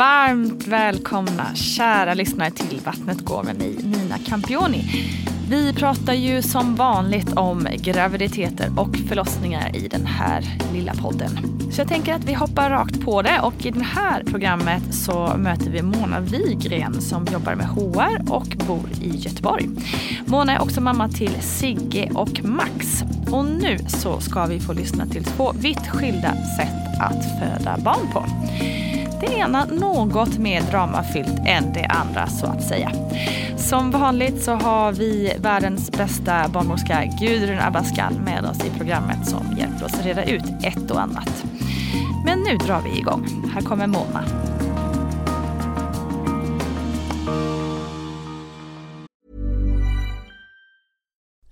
Varmt välkomna kära lyssnare till Vattnet går med mig, Nina Campioni. Vi pratar ju som vanligt om graviditeter och förlossningar i den här lilla podden. Så jag tänker att vi hoppar rakt på det och i det här programmet så möter vi Mona Wigren som jobbar med HR och bor i Göteborg. Mona är också mamma till Sigge och Max. Och nu så ska vi få lyssna till två vitt skilda sätt att föda barn på det ena något mer dramafyllt än det andra så att säga. Som vanligt så har vi världens bästa barnmorska Gudrun Abascal med oss i programmet som hjälper oss reda ut ett och annat. Men nu drar vi igång. Här kommer Mona.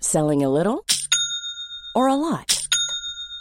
Selling a little or a lot?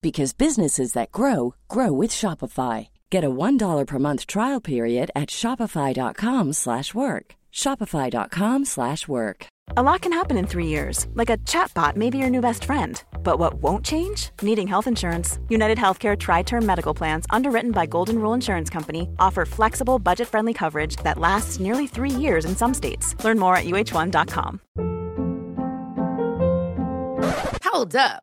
because businesses that grow grow with Shopify. Get a $1 per month trial period at shopify.com/work. shopify.com/work. A lot can happen in 3 years. Like a chatbot may be your new best friend. But what won't change? Needing health insurance. United Healthcare tri-term medical plans underwritten by Golden Rule Insurance Company offer flexible, budget-friendly coverage that lasts nearly 3 years in some states. Learn more at uh1.com. Hold up.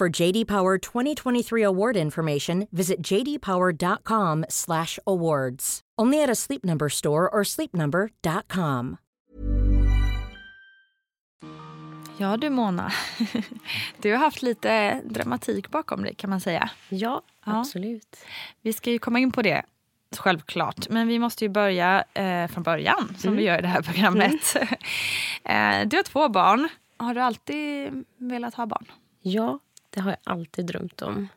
For JD Power 2023 award information, visit jdpower.com/awards. Only at a Sleep Number store or sleepnumber.com. Ja du Mona, du har haft lite dramatik bakom dig kan man säga. Ja, Ja. absolut. Vi ska ju komma in på det självklart. Men vi måste ju börja eh, från början som vi gör i det här programmet. eh, du har två barn. Har du alltid velat ha barn? Ja, det har jag alltid drömt om.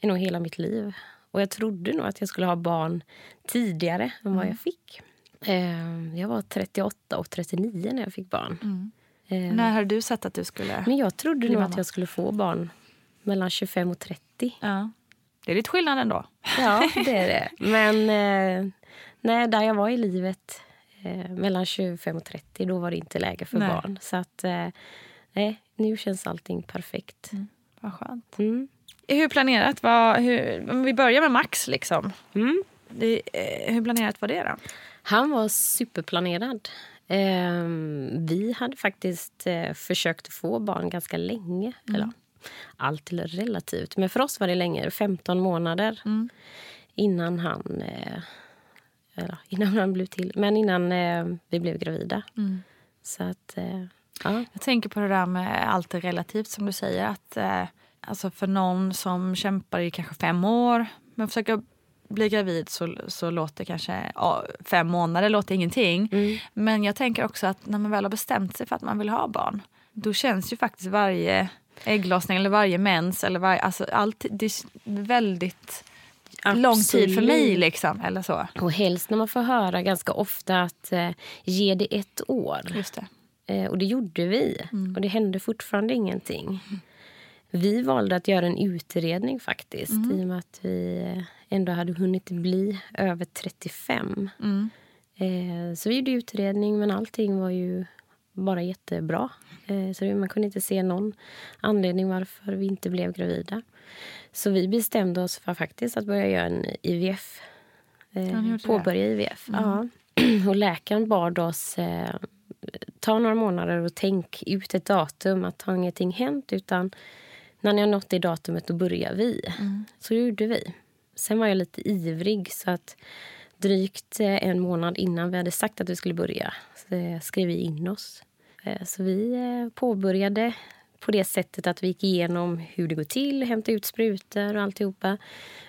I nog hela mitt liv. Och jag trodde nog att jag skulle ha barn tidigare än vad jag fick. Eh, jag var 38 och 39 när jag fick barn. Eh, När har du sett att du skulle... Men jag trodde nog mamma. att jag skulle få barn mellan 25 och 30. Ja. Det är lite skillnad ändå. Ja, det är det. Men eh, nej, där jag var i livet eh, mellan 25 och 30, då var det inte läge för Nej. barn. Så att, eh, nej, nu känns allting perfekt. Vad skönt. Mm. Hur planerat var... Hur, om vi börjar med Max liksom. Mm. Det, eh, hur planerat var det då? Han var superplanerad. Ehm, vi hade faktiskt eh, försökt få barn ganska länge. Eller, allt är relativt. Men för oss var det länge, 15 månader innan han eh, eller, innan han blev till. Men innan eh, vi blev gravida. Så att, eh, ja. Jag tänker på det där med allt är relativt som du säger. Att eh, alltså för någon som kämpar i kanske fem år men försöker bli gravid så, så låter kanske ja, fem månader låter ingenting. Men jag tänker också att när man väl har bestämt sig för att man vill ha barn då känns ju faktiskt varje ägglossning eller varje mens. Eller varje, alltså allt, det är väldigt lång tid för mig. Absolut. Liksom, eller så. Och helst när man får höra ganska ofta att eh, ge det ett år. Just det. Eh, och det gjorde vi. Mm. Och det hände fortfarande ingenting. Vi valde att göra en utredning faktiskt. Mm. I och med att vi ändå hade hunnit bli över 35. Mm. Eh, så vi gjorde utredning men allting var ju bara jättebra. Eh, så man kunde inte se någon anledning varför vi inte blev gravida. Så vi bestämde oss för faktiskt att börja göra en IVF. Eh, gjorde det. påbörja IVF. Ja. Och läkaren bad oss eh, ta några månader och tänk ut ett datum. Att har ingenting hänt utan när ni har nått det datumet då börjar vi. Så gjorde vi. Sen var jag lite ivrig så att drygt eh, en månad innan vi hade sagt att vi skulle börja så eh, skrev vi in oss. Eh, Så vi påbörjade på det sättet att vi gick igenom hur det går till, hämtade ut sprutor och alltihopa.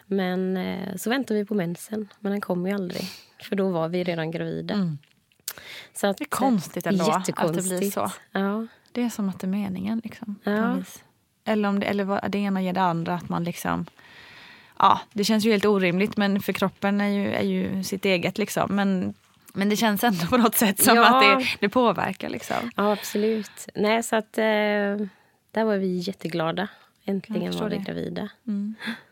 Men så väntade vi på mensen, men den kom ju aldrig. För då var vi redan gravida. Så att, Det är konstigt ändå att det blir så. Ja. Det är som att det är meningen. Liksom, Ja. Eller om det, eller vad, det ena ger det andra. Att man liksom, ja, det känns ju helt orimligt, men för kroppen är ju, är ju sitt eget. Liksom. Men, men det känns ändå på något sätt som Ja. att det, det påverkar. Liksom. ja, absolut. Nej, så att, eh, där var vi jätteglada. Äntligen var vi det. gravida.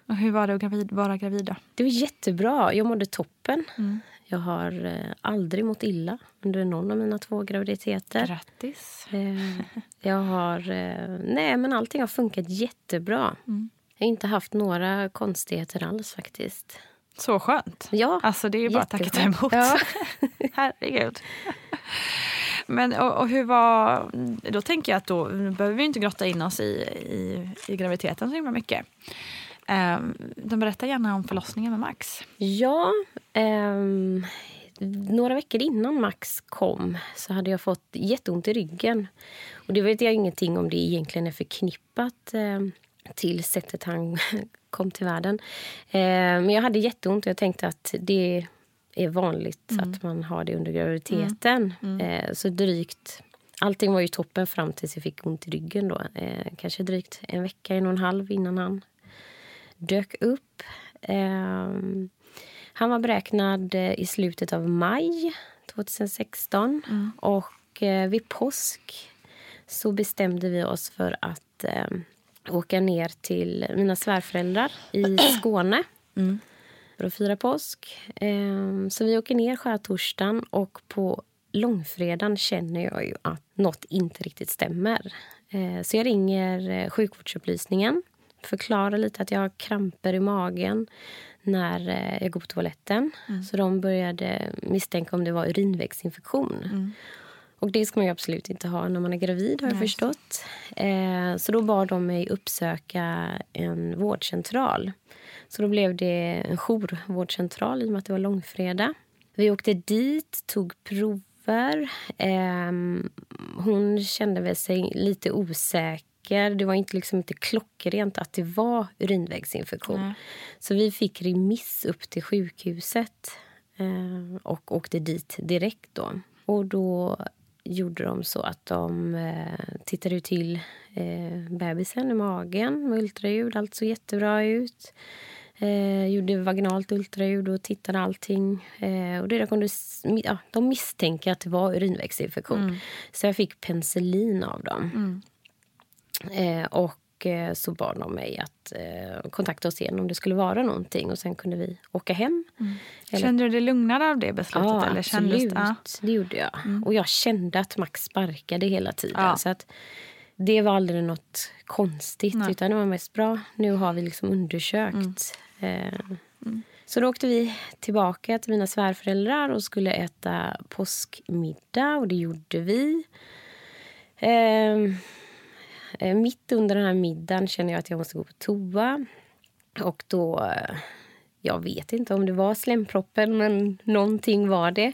Och hur var det att gravid, vara gravid då? Det var jättebra. Jag mådde toppen. Mm. Jag har eh, aldrig mått illa under någon av mina två graviditeter. Grattis. Eh, jag har... Eh, nej, men allting har funkat jättebra. Mm. Jag har inte haft några konstigheter alls faktiskt. Så skönt. Ja, Alltså det är ju bara att tacka emot. Ja. Herregud. Men och, och hur var... Då tänker jag att då behöver vi inte grotta in oss i, i, i graviditeten så himla mycket. Um, de berättar gärna om förlossningen med Max. Ja, ehm, några veckor innan Max kom så hade jag fått jätteont i ryggen. Och Det vet jag ingenting om det egentligen är förknippat eh, till sättet han kom till världen. Eh, men jag hade jätteont och jag tänkte att det är vanligt att man har det under graviditeten. Eh, så drygt... Allting var ju toppen fram tills jag fick ont i ryggen. Då. Eh, kanske drygt en vecka, en och en halv innan han dök upp. Ehm, han var beräknad eh, i slutet av maj 2016. Och eh, vid påsk så bestämde vi oss för att eh, åka ner till mina svärföräldrar i Skåne för att fira påsk. Ehm, så vi åker ner skärtorsdagen och på långfredagen känner jag ju att nåt inte riktigt stämmer. Eh, så jag ringer sjukvårdsupplysningen förklarar lite att jag har kramper i magen när eh, jag går på toaletten. Så de började misstänka om det var urinvägsinfektion. Och det ska man ju absolut inte ha när man är gravid har jag förstått. Eh, så då bad de mig uppsöka en vårdcentral. Så då blev det en jourvårdcentral i och med att det var långfredag. Vi åkte dit, tog prover. Ehm, hon kände väl sig lite osäker. Det var inte, liksom inte klockrent att det var urinvägsinfektion. Så vi fick remiss upp till sjukhuset eh, och åkte dit direkt. då. Och då gjorde de så att de eh, tittade till eh, bebisen i magen med ultraljud. Allt såg jättebra ut. Eh, gjorde vaginalt ultraljud och tittade allting. Eh, och det kunde, ja, de misstänker att det var urinvägsinfektion. Så jag fick penicillin av dem. Eh, och eh, så bad de mig att eh, kontakta oss igen om det skulle vara någonting. Och sen kunde vi åka hem. Eller- Kände du dig lugnare av det beslutet? Ja, eller absolut. det, ja. Det gjorde jag. Och jag kände att Max sparkade hela tiden. Ja. Så att det var aldrig något konstigt. Utan det var mest bra. Nu har vi liksom undersökt. Eh, Så då åkte vi tillbaka till mina svärföräldrar och skulle äta påskmiddag. Och det gjorde vi. Eh, mitt under den här middagen känner jag att jag måste gå på toa. Och då... eh, Jag vet inte om det var slemproppen, men någonting var det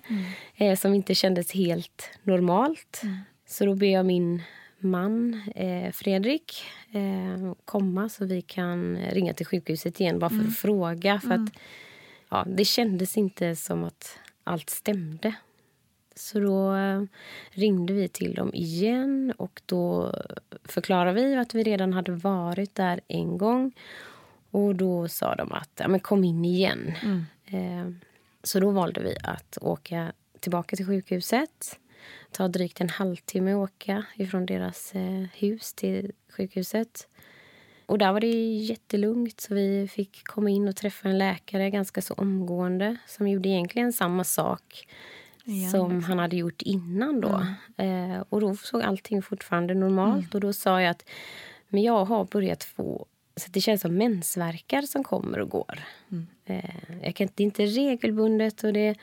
eh, som inte kändes helt normalt. Så då ber jag min man eh, Fredrik eh, komma så vi kan ringa till sjukhuset igen bara för att fråga. För att, ja, det kändes inte som att allt stämde. Så då eh, ringde vi till dem igen och då förklarade vi att vi redan hade varit där en gång. Och då sa de att ja, men kom in igen. Mm. Eh, så då valde vi att åka tillbaka till sjukhuset. Ta drygt en halvtimme att åka ifrån deras eh, hus till sjukhuset. Och där var det jättelugnt så vi fick komma in och träffa en läkare ganska så omgående som gjorde egentligen samma sak Som han hade gjort innan. då. Mm. Eh, och Då såg allting fortfarande normalt. Mm. Och Då sa jag att men jag har börjat få... Så Det känns som mensvärkar som kommer och går. Mm. Eh, jag kan, det är inte regelbundet och det är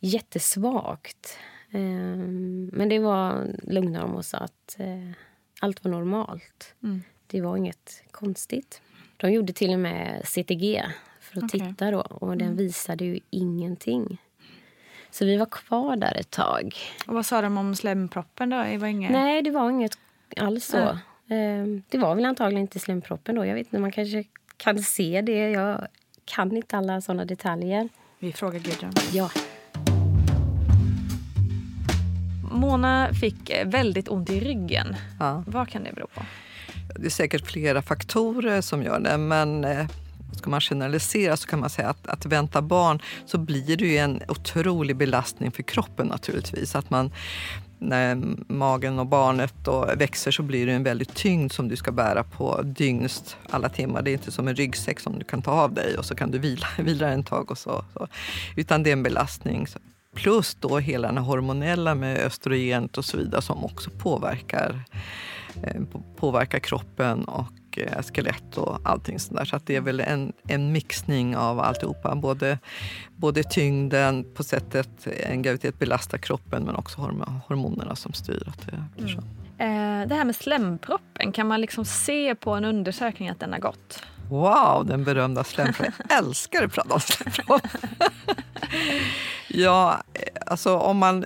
jättesvagt. Eh, men det var lugnade de och sa att eh, allt var normalt. Mm. Det var inget konstigt. De gjorde till och med CTG för att okay. titta då och den mm. visade ju ingenting. Så vi var kvar där ett tag. Och vad sa de om slemproppen då? Det var inget... Nej, det var inget alls så. Äh. Det var väl antagligen inte slemproppen då. Jag vet inte, man kanske kan se det. Jag kan inte alla såna detaljer. Vi frågar Gudrun. Ja. Mona fick väldigt ont i ryggen. Ja. Vad kan det bero på? Det är säkert flera faktorer som gör det, men eh, ska man generalisera så kan man säga att, att vänta barn så blir det ju en otrolig belastning för kroppen naturligtvis. Att man, när magen och barnet då växer så blir det en väldigt tyngd som du ska bära på dygnst alla timmar. Det är inte som en ryggsäck som du kan ta av dig och så kan du vila, vila en tag och så, så. Utan det är en belastning. Plus då hela den hormonella med östrogenet och så vidare som också påverkar, eh, påverkar kroppen och eh, skelett och allting sånt där. Så att det är väl en, en mixning av alltihopa. Både, både tyngden på sättet en graviditet belastar kroppen men också hormonerna som styr att det blir så. Mm. Det här med slemproppen, kan man liksom se på en undersökning att den har gått? Wow, den berömda slemproppen. Jag älskar att prata om slemproppen. ja, eh, alltså om man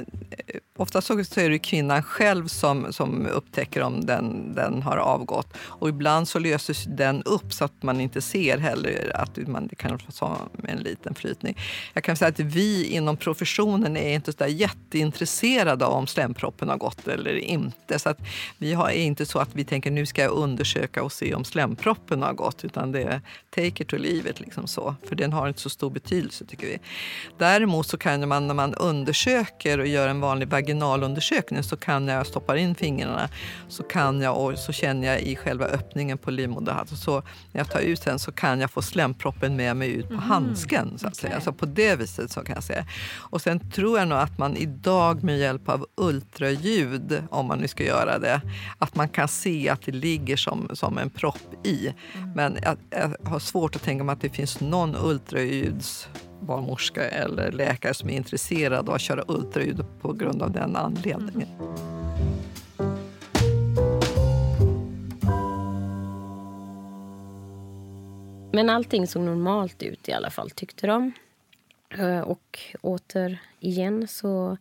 Ofta så är det kvinnan själv som, som upptäcker om den, den har avgått. Och ibland så löses den upp så att man inte ser heller att man det kan vara en liten flytning. Jag kan säga att vi inom professionen är inte så jätteintresserade av om slemproppen har gått eller inte. Så att vi har, är inte så att vi tänker nu ska jag undersöka och se om slemproppen har gått. Utan det är take it or leave it, liksom så. För den har inte så stor betydelse tycker vi. Däremot så kan man när man undersöker och gör en vanlig vaginalundersökning så kan jag stoppa in fingrarna så kan jag och så känner jag i själva öppningen på livmoderhalsen. Så när jag tar ut den så kan jag få slemproppen med mig ut på mm. handsken. Så att okay. säga. Så på det viset så kan jag säga. Och sen tror jag nog att man idag med hjälp av ultraljud, om man nu ska göra det, att man kan se att det ligger som, som en propp i. Mm. Men jag, jag har svårt att tänka mig att det finns någon ultraljuds barnmorska eller läkare som är intresserad av att köra ultraljud på grund av den anledningen. Men allting såg normalt ut i alla fall, tyckte de. Eh, och återigen så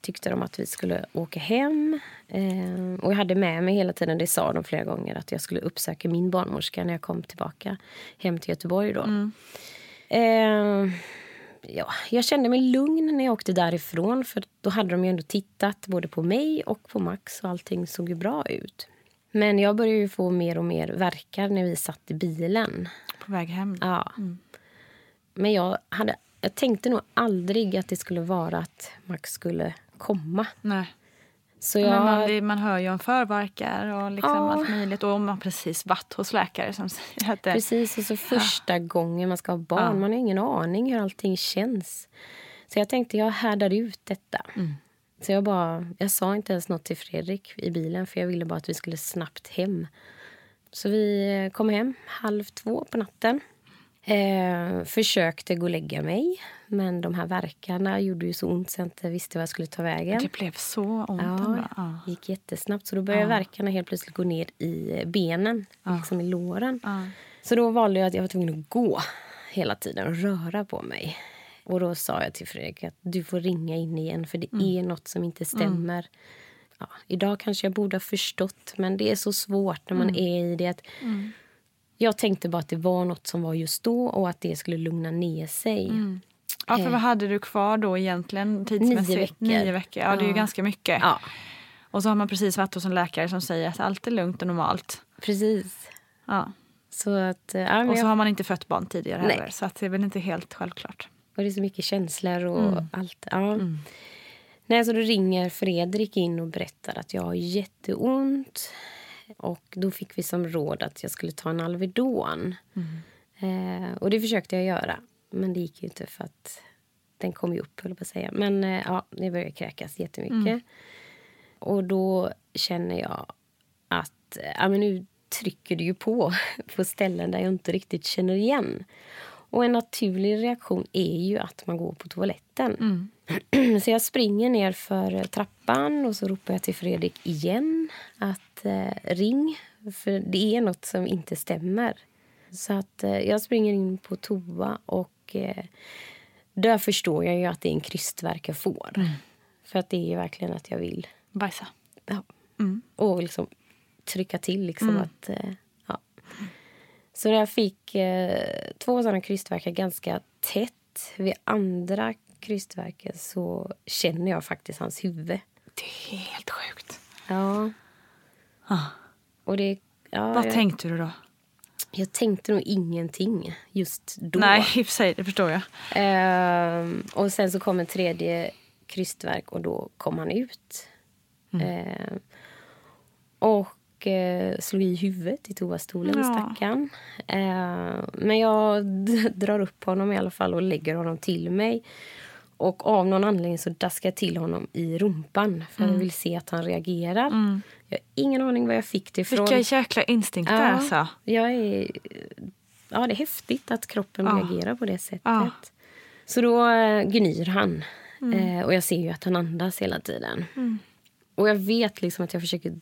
tyckte de att vi skulle åka hem. Eh, och jag hade med mig hela tiden, det sa de flera gånger, att jag skulle uppsöka min barnmorska när jag kom tillbaka hem till Göteborg. Då. Mm. Eh, ja, jag kände mig lugn när jag åkte därifrån. För Då hade de ju ändå tittat både på mig och på Max och allting såg ju bra ut. Men jag började ju få mer och mer verkar när vi satt i bilen. På väg hem? Ja. Mm. Men jag, hade, jag tänkte nog aldrig att det skulle vara att Max skulle komma. Nej. Så jag... man, man hör ju om förvarkar och liksom ja. allt möjligt. Och om man precis varit hos läkare som säger att det... Precis, och så första ja. gången man ska ha barn. Ja. Man har ingen aning hur allting känns. Så jag tänkte jag härdade ut detta. Mm. Så jag, bara, jag sa inte ens nåt till Fredrik i bilen för jag ville bara att vi skulle snabbt hem. Så vi kom hem halv två på natten. Eh, försökte gå och lägga mig, men de här verkarna gjorde ju så ont så jag inte visste vad jag skulle ta vägen. Det blev så ont? Ja, ja. gick jättesnabbt. Så då började ja. verkarna helt plötsligt gå ner i benen, ja. liksom i låren. Ja. Så då valde jag att jag var tvungen att gå hela tiden och röra på mig. Och då sa jag till Fredrik att du får ringa in igen för det mm. är nåt som inte stämmer. Mm. Ja, idag kanske jag borde ha förstått, men det är så svårt när man mm. är i det. Att jag tänkte bara att det var nåt som var just då och att det skulle lugna ner sig. Mm. Ja, för Eh. vad hade du kvar då egentligen tidsmässigt? Nio veckor. Nio veckor. Ja, det är ju Ja. ganska mycket. Ja, Och så har man precis varit hos en läkare som säger att allt är lugnt och normalt. precis. Ja. Så att, eh, ja, Och så jag, har man inte fött barn tidigare Nej. heller. Så att det är väl inte helt självklart. och det är så mycket känslor och Mm. allt. Ja. Nej, så då ringer Fredrik in och berättar att jag har jätteont. Och då fick vi som råd att jag skulle ta en Alvedon. Eh, och det försökte jag göra. Men det gick ju inte för att den kom ju upp, höll jag på att säga. Men eh, ja, det började kräkas jättemycket. Och då känner jag att eh, ja, men nu trycker det ju på på ställen där jag inte riktigt känner igen. Och en naturlig reaktion är ju att man går på toaletten. Så jag springer ner för trappan och så ropar jag till Fredrik igen att eh, ring. För det är något som inte stämmer. Så att eh, jag springer in på toa och eh, där förstår jag ju att det är en krystvärk jag får. För att det är ju verkligen att jag vill Bajsa. ja. och liksom trycka till. Liksom att, eh, ja. Så jag fick eh, två sådana krystvärkar ganska tätt. Vid andra krystvärken så känner jag faktiskt hans huvud. Det är helt sjukt. Ja. Och det, ja, Vad jag, tänkte du då? Jag tänkte nog ingenting just då. Nej, i och för sig, det förstår jag. Ehm, och sen så kom en tredje krystverk och då kom han ut. Ehm, och eh, slog i huvudet i toastolen, Ja. stackaren. Ehm, men jag drar upp honom i alla fall och lägger honom till mig. Och av någon anledning så daskar jag till honom i rumpan för jag vill se att han reagerar. Jag har ingen aning var jag fick det ifrån. Vilka jäkla instinkter Ja, alltså. Jag är, ja, det är häftigt att kroppen Ja. reagerar på det sättet. Ja. Så då eh, gnyr han. Mm. Eh, och jag ser ju att han andas hela tiden. Och jag vet liksom att jag försöker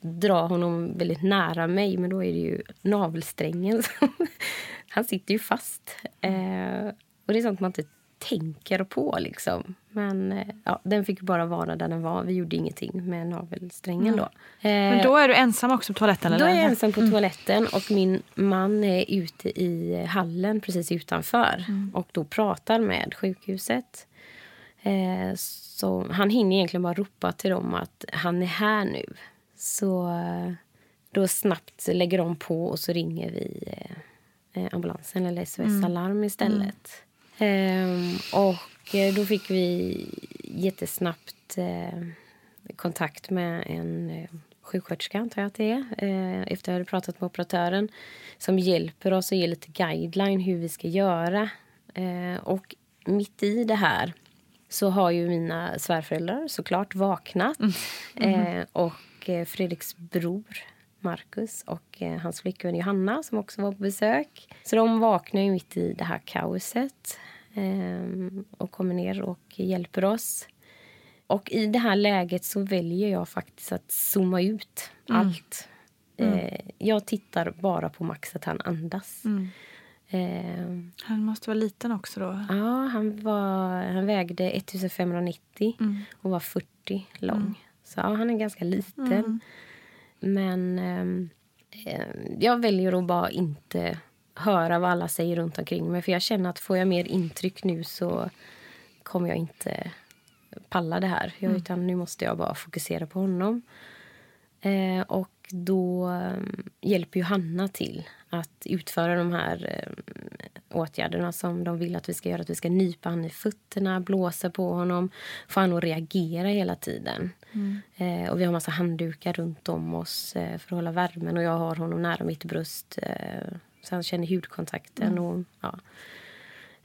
dra honom väldigt nära mig men då är det ju navelsträngen som... han sitter ju fast. Eh, och det är sånt man inte tänker på liksom. Men eh, ja, den fick bara vara där den var. Vi gjorde ingenting med navelsträngen då. Men Eh, då är du ensam också på toaletten? då eller? är jag ensam på toaletten och min man är ute i hallen precis utanför och då pratar med sjukhuset. Eh, så han hinner egentligen bara ropa till dem att han är här nu. Så då snabbt lägger de på och så ringer vi ambulansen eller SOS Alarm istället. Ehm, och eh, då fick vi jättesnabbt eh, kontakt med en eh, sjuksköterska, antar jag att det är, eh, efter att jag hade pratat med operatören som hjälper oss och ger lite guideline hur vi ska göra. Eh, och mitt i det här så har ju mina svärföräldrar såklart vaknat. Eh, och eh, Fredriks bror Marcus och eh, hans flickvän Johanna som också var på besök. Så de vaknar ju mitt i det här kaoset eh, och kommer ner och hjälper oss. Och i det här läget så väljer jag faktiskt att zooma ut allt. Eh, jag tittar bara på Max att han andas. Eh, Han måste vara liten också då. Ja, han, var, han vägde 1590 och var 40 lång. Så ja, han är ganska liten. Men ehm, eh, jag väljer att bara inte höra vad alla säger runt omkring mig. För jag känner att får jag mer intryck nu så kommer jag inte palla det här. Jag, Utan nu måste jag bara fokusera på honom. Eh, och då eh, hjälper ju Hanna till att utföra de här eh, åtgärderna som de vill att vi ska göra. Att vi ska nypa honom i fötterna, blåsa på honom, få honom att reagera hela tiden. Eh, och vi har massa handdukar runt om oss eh, för att hålla värmen och jag har honom nära mitt bröst eh, så han känner hudkontakten. Och, ja.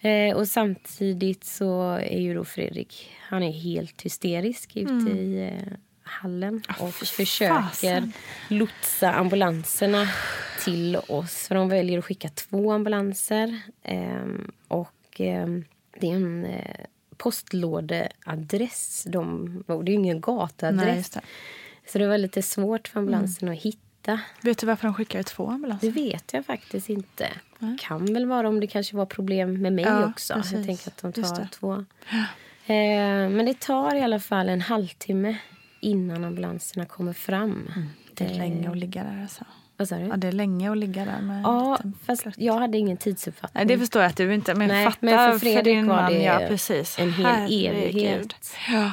Eh, och samtidigt så är ju då Fredrik, han är helt hysterisk ute i eh, hallen och försöker fasen. lotsa ambulanserna till oss. För de väljer att skicka två ambulanser. Ehm, och ehm, det är en eh, postlådeadress. De, det är ju ingen Nej, gatuadress. just det. så det var lite svårt för ambulansen att hitta. Vet du varför de skickar två Det ambulanser? vet jag faktiskt inte. Kan väl vara om det kanske var problem med mig Ja, också. precis. Jag tänker att de tar det. två. Eh, men det tar i alla fall en halvtimme innan ambulanserna kommer fram. Det är länge att ligga där alltså. Vad sa du? Ja, det är länge att ligga där med Ja, fast jag hade ingen tidsuppfattning. Nej, det förstår jag att du inte... Men Nej, fatta men för Fredrik din var man, det ja, precis. en hel Herregud. evighet. Ja.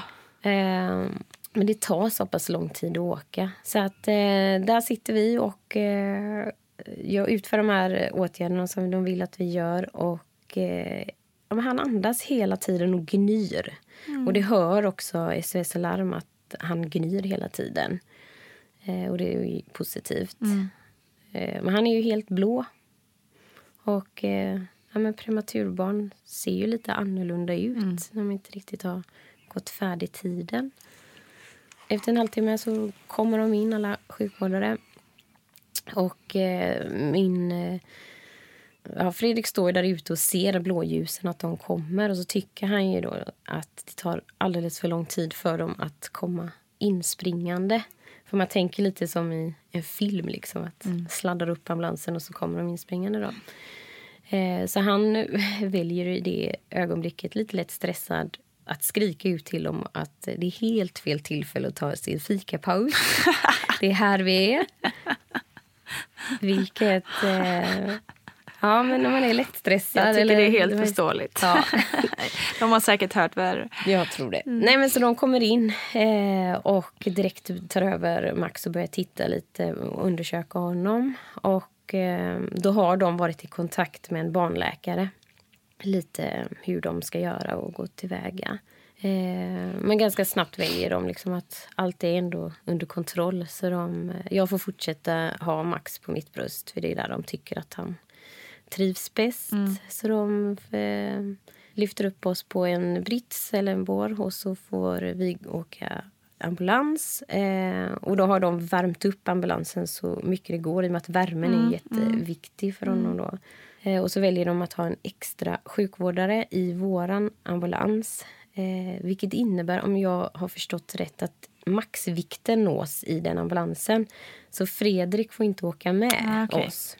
Eh, men det tar så pass lång tid att åka. Så att eh, där sitter vi och eh, jag utför de här åtgärderna som de vill att vi gör. Och eh, han andas hela tiden och gnyr. Och det hör också SOS Alarm att han gnyr hela tiden. Eh, och det är ju positivt. Eh, men han är ju helt blå. Och eh, ja, men prematurbarn ser ju lite annorlunda ut när de inte riktigt har gått färdigt tiden. Efter en halvtimme så kommer de in, alla sjukvårdare. Och eh, min... Eh, ja, Fredrik står där ute och ser blåljusen, att de kommer. Och så tycker han ju då att det tar alldeles för lång tid för dem att komma inspringande. För man tänker lite som i en film, liksom, att sladdar upp ambulansen och så kommer de inspringande. Då. Eh, så han väljer i det ögonblicket, lite lätt stressad att skrika ut till dem att det är helt fel tillfälle att ta sin fikapaus. det är här vi är. Vilket... Eh, ja, men när man är lättstressad... Jag tycker eller- det är helt förståeligt. Ja. De har säkert hört värre. Jag tror det. Nej, men så de kommer in eh, och direkt tar över Max och börjar titta lite och undersöka honom. Och eh, då har de varit i kontakt med en barnläkare. Lite hur de ska göra och gå tillväga. Eh, men ganska snabbt väljer de liksom att allt är ändå under kontroll. Så de, jag får fortsätta ha Max på mitt bröst för det är där de tycker att han trivs bäst. Så de eh, lyfter upp oss på en brits eller en bår och så får vi åka ambulans. Eh, och då har de värmt upp ambulansen så mycket det går i och med att värmen är jätteviktig för honom. Då. Eh, och så väljer de att ha en extra sjukvårdare i våran ambulans. Eh, vilket innebär, om jag har förstått rätt, att maxvikten nås i den ambulansen. Så Fredrik får inte åka med Ah, okej. oss.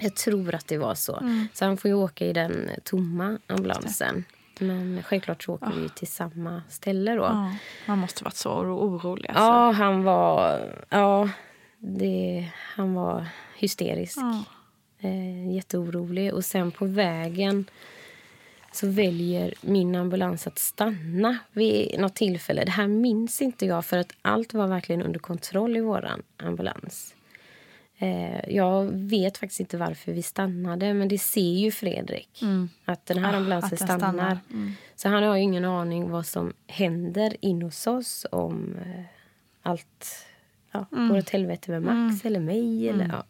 Jag tror att det var så. Så han får ju åka i den tomma ambulansen. Men självklart så åker vi till samma ställe då. Ja, man måste varit så oro- orolig. Alltså. Ja, han var... Ja, det, han var hysterisk. Ja. Eh, jätteorolig. Och sen på vägen så väljer min ambulans att stanna vid något tillfälle. Det här minns inte jag, för att allt var verkligen under kontroll i vår ambulans. Eh, jag vet faktiskt inte varför vi stannade, men det ser ju Fredrik. Att den här Ah, ambulansen stannar. stannar. Mm. Så han har ingen aning vad som händer in hos oss om eh, allt ja, går åt helvete med Max eller mig. Eller, ja.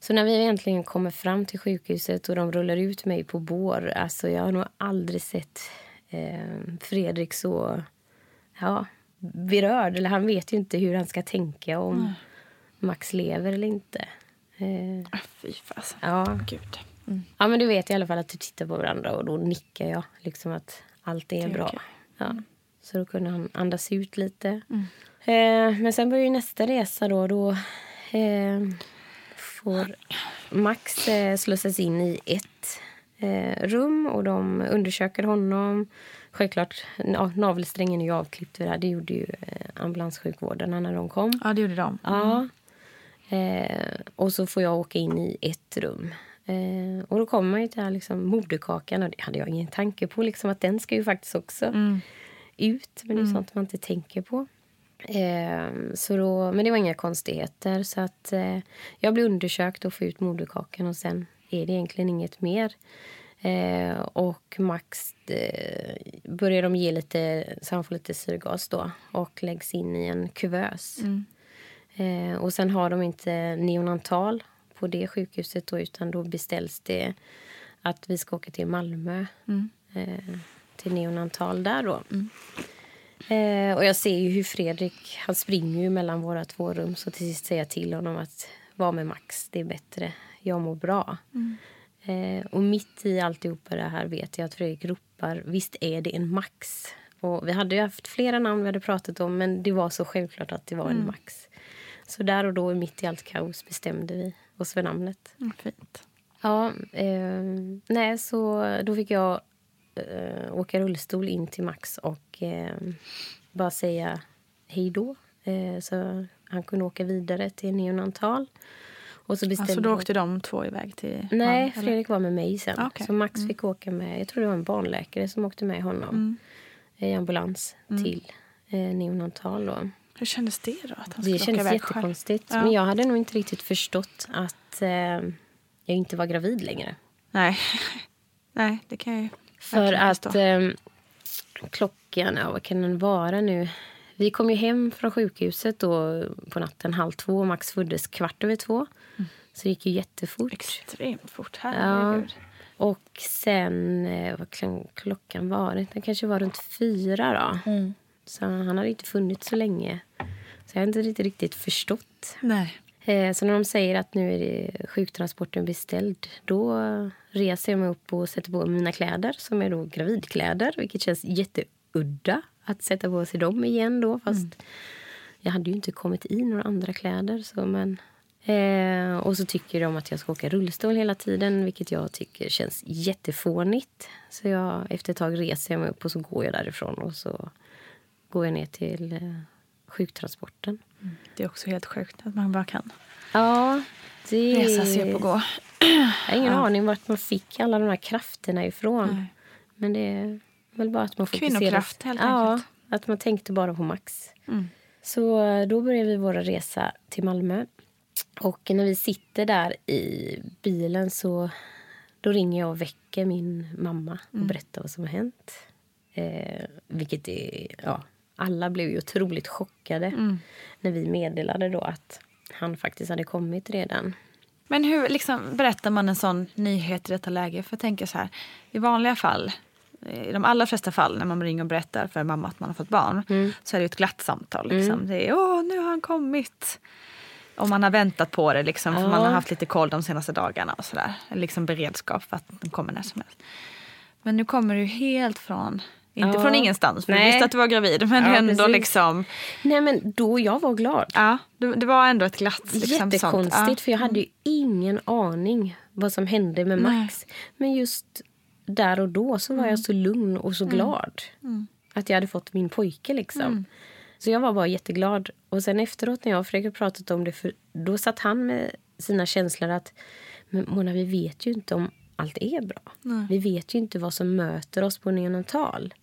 Så när vi äntligen kommer fram till sjukhuset och de rullar ut mig på bår. Alltså jag har nog aldrig sett eh, Fredrik så ja, berörd. Eller han vet ju inte hur han ska tänka om Max lever eller inte. Eh, Ah, Fy fasen. ja. Gud. ja, men du vet i alla fall att du tittar på varandra och då nickar jag. Liksom att allt är, är bra. okej. Ja. Så då kunde han andas ut lite. Eh, men sen börjar ju nästa resa då. Då eh, får Max eh, slussas in i ett eh, rum och de undersöker honom. Självklart, ja, navelsträngen är ju avklippt det här. Det gjorde ju eh, ambulanssjukvårdarna när de kom. Ja, det gjorde de. Ja. Eh, och så får jag åka in i ett rum. Eh, och då kommer man ju till här liksom, moderkakan och det hade jag ingen tanke på. Liksom, att den ska ju faktiskt också ut. Men det är sånt man inte tänker på. Eh, så då, men det var inga konstigheter. Så att eh, jag blev undersökt och får ut moderkakan och sen är det egentligen inget mer. Eh, och Max eh, börjar de ge lite, så han får lite syrgas då och läggs in i en kuvös. Eh, och sen har de inte neonatal på det sjukhuset då, utan då beställs det att vi ska åka till Malmö. Eh, till neonatal där då. Eh, och jag ser ju hur Fredrik, han springer ju mellan våra två rum. Så till sist säger jag till honom att var med Max, det är bättre. Jag mår bra. Eh, och mitt i alltihopa det här vet jag att Fredrik ropar, visst är det en Max? Och vi hade haft flera namn vi hade pratat om, men det var så självklart att det var en Max. Så där och då, mitt i allt kaos, bestämde vi oss för namnet. Mm, fint. Ja, eh, nej, så då fick jag eh, åka rullstol in till Max och eh, bara säga hej då. Eh, så han kunde åka vidare till neonatal. Och så bestämde Alltså då åkte de två iväg till Nej, eller? Fredrik var med mig sen. Ah, okej. Så Max fick åka med, jag tror det var en barnläkare som åkte med honom Mm. i ambulans till eh, neonatal. Då. Hur kändes det då? Att han Det kändes jättekonstigt. Ja. Men jag hade nog inte riktigt förstått att eh, jag inte var gravid längre. Nej. Nej, det kan jag ju För att eh, klockan, ja, vad kan den vara nu? Vi kom ju hem från sjukhuset då på natten halv två. Max föddes kvart över två. Så det gick ju jättefort. Extremt fort. Ja. Herregud. Och sen, eh, vad kl- klockan var, det kanske var runt fyra då. Så han hade inte funnits så länge. Så jag har inte riktigt, riktigt förstått. Nej. Eh, Så när de säger att nu är sjuktransporten beställd, då reser jag mig upp och sätter på mina kläder som är då gravidkläder, vilket känns jätteudda att sätta på sig dem igen då, fast jag hade ju inte kommit i några andra kläder. Så, men, eh, och så tycker de att jag ska åka rullstol hela tiden, vilket jag tycker känns jättefånigt. Så jag, efter ett tag reser jag mig upp och så går jag därifrån och så går jag ner till eh, sjuktransporten. Det är också helt sjukt att man bara kan Ja, det... resa sig upp och gå. Jag har ingen aning vart man fick alla de här krafterna ifrån. Nej. Men det är väl bara att man fokuserar... Kvinnokraft, helt ja, enkelt. att man tänkte bara på Max. Mm. Så eh, då började vi vår resa till Malmö. Och när vi sitter där i bilen så då ringer jag och väcker min mamma och Mm. berättar vad som har hänt. Eh, vilket är... Ja, alla blev ju otroligt chockade Mm. när vi meddelade då att han faktiskt hade kommit redan. Men hur liksom, berättar man en sån nyhet i detta läge? För jag tänker så här, i vanliga fall, i de allra flesta fall när man ringer och berättar för mamma att man har fått barn, så är det ett glatt samtal. Liksom. Det är åh, nu har han kommit. Och man har väntat på det, liksom, för Ja. man har haft lite koll de senaste dagarna. och så där. Liksom beredskap för att den kommer när som helst. Men nu kommer du helt från, inte Ja. från ingenstans, för du Nej. visste att du var gravid. Men Ja, ändå precis. liksom, Nej, men då jag var glad. ja, det, var ändå ett glatt liksom, Jättekonstigt, sånt. Ja. för jag hade ju ingen aning vad som hände med Nej. Max. Men just där och då så var jag så lugn och så glad. Att jag hade fått min pojke. liksom. Så jag var bara jätteglad. Och sen efteråt när jag och Fredrik pratat om det, för då satt han med sina känslor att men Mona, vi vet ju inte om allt är bra. Vi vet ju inte vad som möter oss på neonatal.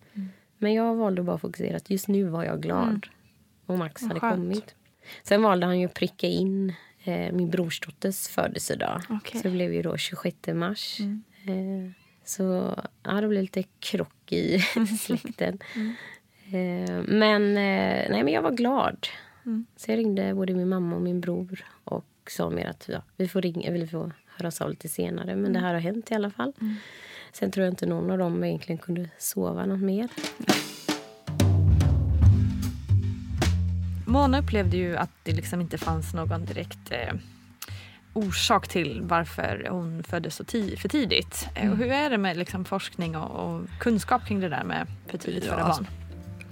Men jag valde bara att fokusera att just nu var jag glad. Och Max hade skönt. kommit. Sen valde han ju att pricka in eh, min brorsdotters födelsedag. Okej. Så det blev ju då 26 mars. Eh, så ja, det blev lite krock i släkten. Eh, men, eh, nej, men jag var glad. Så jag ringde både min mamma och min bror och sa mer att ja, vi får ringa, eller vi får höras av lite senare. Men det här har hänt i alla fall. Sen tror jag inte någon av dem egentligen kunde sova något mer. Mona upplevde ju att det liksom inte fanns någon direkt eh, orsak till varför hon föddes så ti- för tidigt. Eh, Och hur är det med liksom, forskning och, och kunskap kring det där med för tidigt Ja, födda alltså, barn?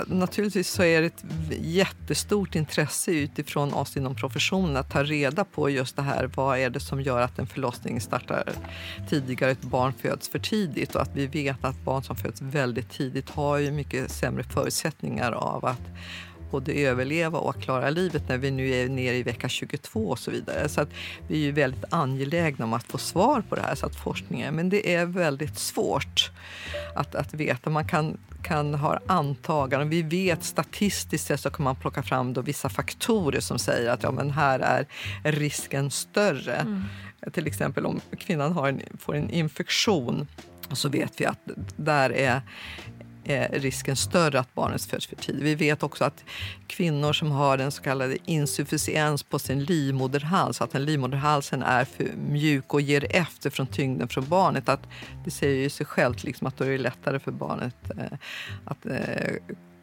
Naturligtvis så är det ett jättestort intresse utifrån oss inom professionen att ta reda på just det här. Vad är det som gör att en förlossning startar tidigare, ett barn föds för tidigt och att vi vet att barn som föds väldigt tidigt har ju mycket sämre förutsättningar av att både överleva och klara livet när vi nu är nere i vecka 22 och så vidare. Så att vi är ju väldigt angelägna om att få svar på det här, så att forskningen, men det är väldigt svårt att, att veta. Man kan, kan ha antaganden. Vi vet statistiskt sett så kan man plocka fram då vissa faktorer som säger att ja, men här är risken större. Till exempel om kvinnan har en, får en infektion så vet vi att där är är risken större att barnet föds för tidigt. Vi vet också att kvinnor som har en så kallad insufficiens på sin livmoderhals, att den livmoderhalsen är för mjuk och ger efter från tyngden från barnet, att det säger ju sig självt liksom att då är det lättare för barnet eh, att eh,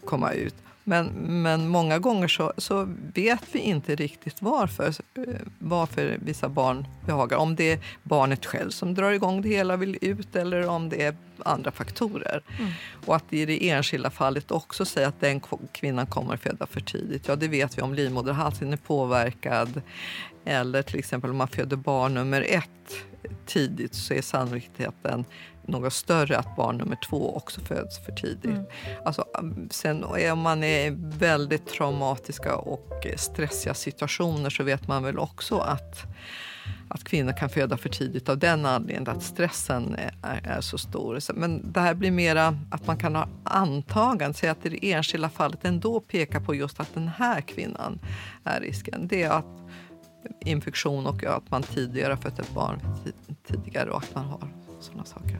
komma ut. Men, men många gånger så, så vet vi inte riktigt varför, eh, varför vissa barn behagar. Om det är barnet själv som drar igång det hela och vill ut eller om det är andra faktorer. Mm. Och att i det enskilda fallet också säga att den kvinnan kommer att föda för tidigt. Ja, det vet vi om livmoderhalsen är påverkad. Eller till exempel om man föder barn nummer ett tidigt så är sannolikheten något större att barn nummer två också föds för tidigt. Mm. Alltså, sen om man är väldigt traumatiska och stressiga situationer så vet man väl också att att kvinnor kan föda för tidigt av den anledningen att stressen är, är så stor. Men det här blir mera att man kan ha antaganden, säga att i det enskilda fallet ändå pekar på just att den här kvinnan är risken. Det är att infektion och att man tidigare har fött ett barn tidigare och att man har sådana saker.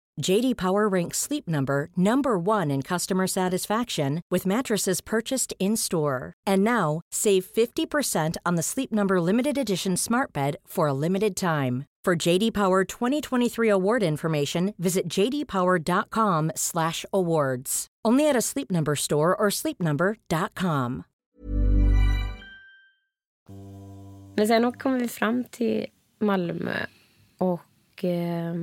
JD Power ranks Sleep Number number 1 in customer satisfaction with mattresses purchased in-store. And now, save 50% on the Sleep Number limited edition Smart Bed for a limited time. For JD Power 2023 award information, visit jdpower.com/awards. Only at a Sleep Number store or sleepnumber.com. Men sen kom vi fram till Malmö och eh,